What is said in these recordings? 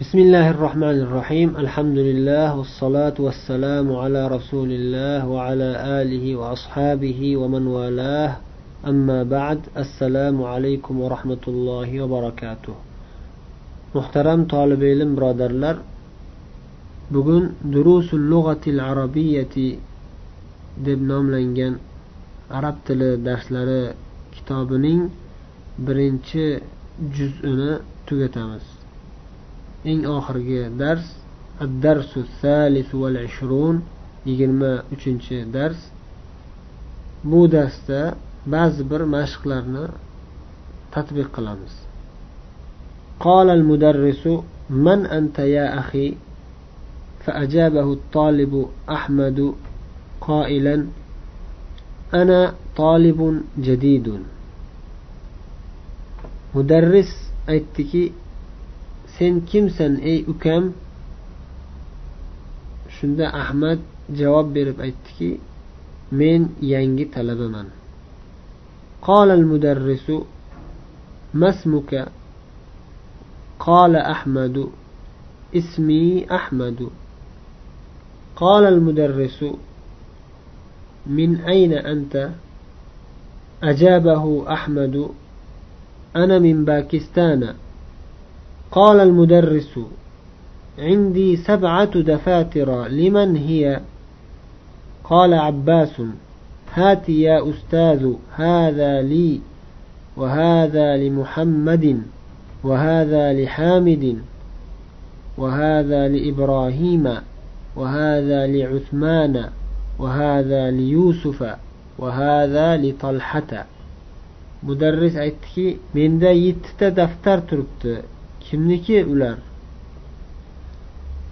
بسم الله الرحمن الرحيم الحمد لله والصلاة والسلام على رسول الله وعلى آله وأصحابه ومن والاه أما بعد السلام عليكم ورحمة الله وبركاته محترم طالب علم برادرلر bugun durusul lug'atil arabiyyati deb nomlangan arab tili darslari kitobining birinchi juz'ini tugatamiz eng oxirgi dars addarsu salis val ishrun yigirma uchinchi dars bu darsda ba'zi bir mashqlarni tatbiq qilamiz قال المدرس من أنت يا أخي فأجابه الطالب أحمد قائلا أنا طالب جديد مدرس aytdiki sen kimsan ey ukam shunda ahmad javob berib aytdiki men yangi talabaman قال المدرس ما اسمك قال أحمد اسمي أحمد قال المدرس من أين أنت أجابه أحمد أنا من باكستان قال المدرس عندي سبعة دفاتر لمن هي؟ قال عباس هات يا أستاذ هذا لي وهذا لمحمد وهذا لحامد وهذا لإبراهيم وهذا لعثمان وهذا ليوسف وهذا لطلحة. mudarris aytdiki menda yettita daftar turibdi kimniki ular?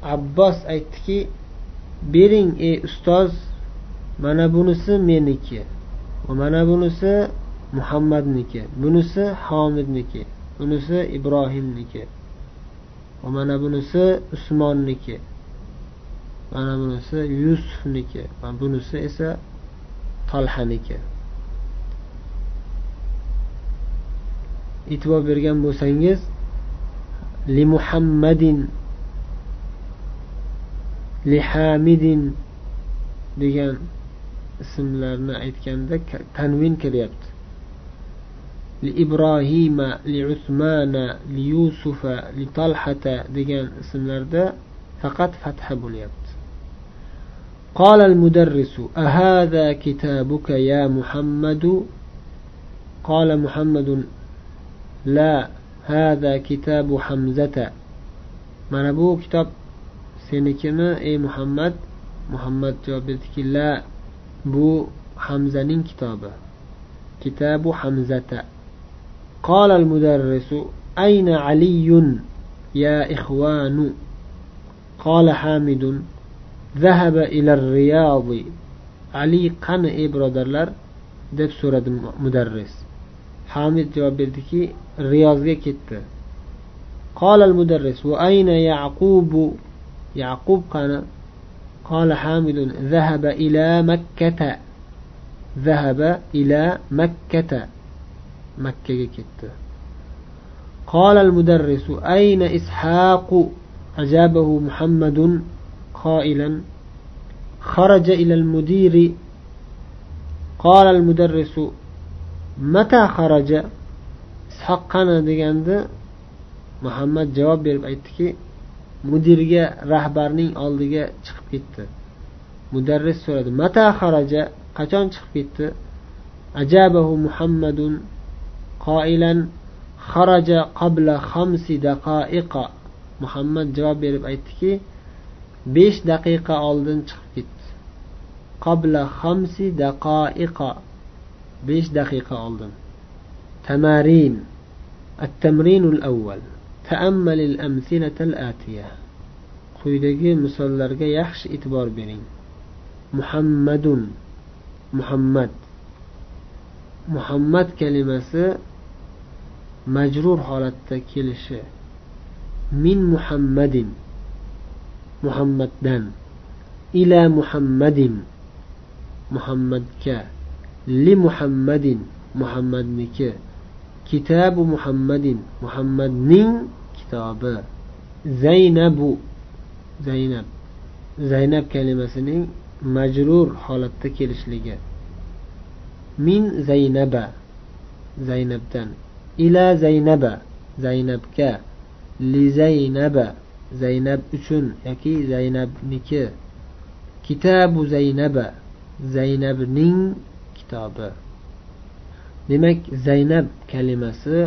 Abbos aytdiki bering ey ustoz mana bunisi meniki va mana bunisi muhammadniki bunisi homidniki bunisi ibrohimniki va mana bunisi usmonniki mana bunisi yusufniki va bunisi esa tolhaniki e'tibor bergan bo'lsangiz li muhammadin li hamidin degan ismlarni aytganda tanvin kiryapti li ibrohima li usmana li yusufa li talhata degan ismlarda faqat fatha bo'lyapti قال المدرس أهذا كتابك يا محمد قال محمد لا هذا كتاب حمزة mana bu kitob senikimi ey muhammad muhammad javob berdiki la bu hamzaning kitobi kitabu hamzata قال المدرس أين علي يا إخوان قال حامد ذهب إلى الرياض علي قن إي برادرلر deb so'radi mudarris hamid javob berdiki riyozga ketdi قال المدرس وأين يعقوب؟ يعقوب قال قال حامد ذهب إلى مكة. ذهب إلى مكة. مكة كت قال المدرس أين إسحاق؟ أجابه محمد قائلا خرج إلى المدير. قال المدرس mata xaraja ishoq qani deganda muhammad javob berib aytdiki mudirga rahbarning oldiga chiqib ketdi. Mudarris so'radi mata xaraja qachon chiqib ketdi? Ajabahu muhammadun qoilan xaraja qabla xamsi daqaiqa. Muhammad javob berib aytdiki besh daqiqa oldin chiqib ketdi. Qabla xamsi daqaiqa. besh daqiqa oldin tamarin التمرين الأول تأمل الأمثلة الآتية quyidagi misollarga yaxshi e'tibor bering muhammadun muhammad muhammad kalimasi majrur holatda kelishi min muhammadin muhammaddan ila muhammadin muhammadga Li muhammadin. Muhammadniki. Kitabu muhammadin. Muhammadning kitobi. Zaynabu. Zaynab. Zaynab kalimasining majrur holatda kelishligi. Min zaynaba. Zaynabdan. Ila zaynaba. Zaynabga. Li zaynaba. Zaynab uchun yoki zaynabniki. Kitabu zaynaba. Zaynabning kitobi demak zaynab kalimasi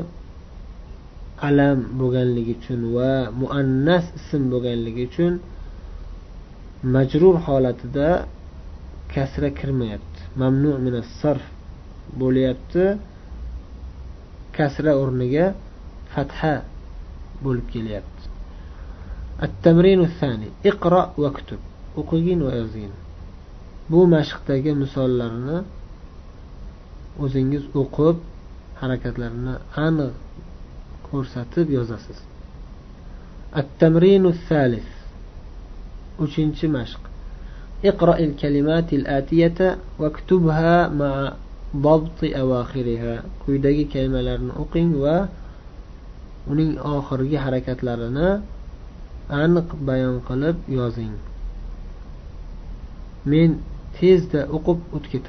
alam bo'lganligi uchun va muannas ism bo'lganligi uchun majrur holatida kasra kirmayapti mamnu minas sarf bo'lyapti kasra o'rniga fatha bo'lib kelyapti التمرين الثاني اقرأ واكتب o'qigin va yozgin bu mashqdagi misollarni o'zingiz o'qib harakatlarini aniq ko'rsatib yozasiz التمرين الثالث uchinchi mashq اقرأ الكلمات الآتية واكتبها مع ضبط أواخرها quyidagi kalimalarni o'qing va uning oxirgi harakatlarini aniq bayon qilib yozing men tezda o'qib o'tib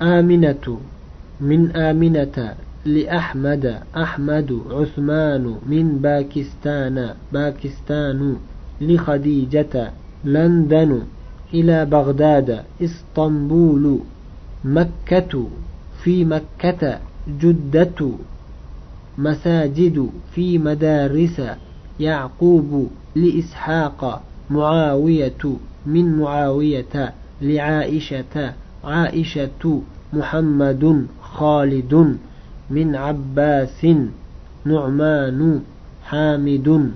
Aminatu min aminata لأحمد أحمد عثمان من باكستان باكستان لخديجة لندن إلى بغداد إسطنبول مكة في مكة جدة مساجد في مدارس يعقوب لإسحاق معاوية من معاوية لعائشة عائشة محمد خالد من عباس نعمان حامد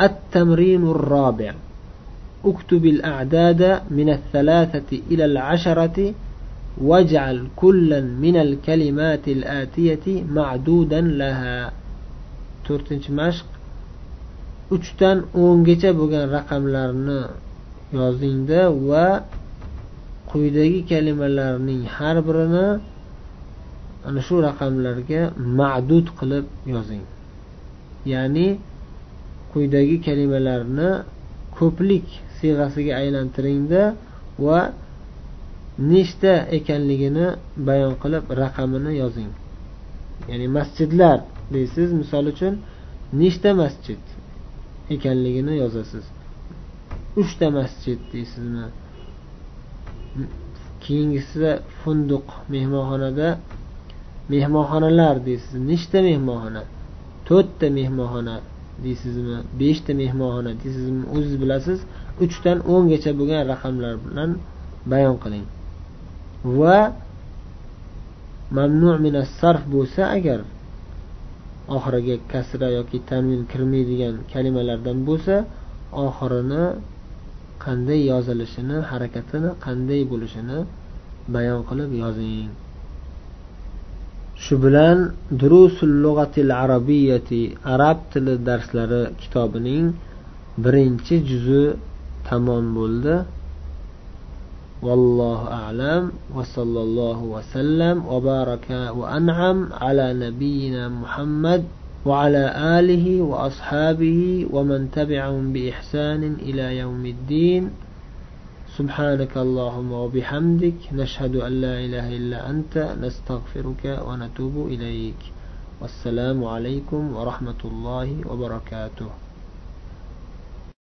التمرين الرابع اكتب الأعداد من الثلاثة إلى العشرة واجعل كلا من الكلمات الآتية معدودا لها to'rtinchi mashq uchdan o'ngacha bo'lgan raqamlarni yozingda va quyidagi kalimalarning har birini ana shu raqamlarga ma'dud qilib yozing. Ya'ni quyidagi kalimalarni ko'plik siyg'asiga aylantiringda va nechta ekanligini bayon qilib raqamini yozing. Ya'ni masjidlar deysiz misol uchun nechta masjid ekanligini yozasiz. Uchta masjid deysizmi? Keyingisida funduq mehmonxonada. Mehmonxonalar deysiz nechta mehmonxona? To'rtta mehmonxona deysizmi? Beshta mehmonxona deysizmi? O'zingiz bilasiz. Uchdan o'ngacha bo'lgan raqamlar bilan bayon qiling. Va mamnu minas sarf bo'lsa agar oxiriga kasra yoki tanvin kirmaydigan kalimalardan bo'lsa oxirini qanday yozilishini harakatini qanday bo'lishini bayon qilib yozing shu bilan durusul lug'atil arabiyati arab tili darslari kitobining birinchi juzi tamom bo'ldi والله أعلم وصلى الله وسلم وبارك وأنعم على نبينا محمد وعلى آله وأصحابه ومن تبعهم بإحسان إلى يوم الدين. سبحانك اللهم وبحمدك نشهد أن لا إله إلا أنت نستغفرك ونتوب إليك. والسلام عليكم ورحمة الله وبركاته.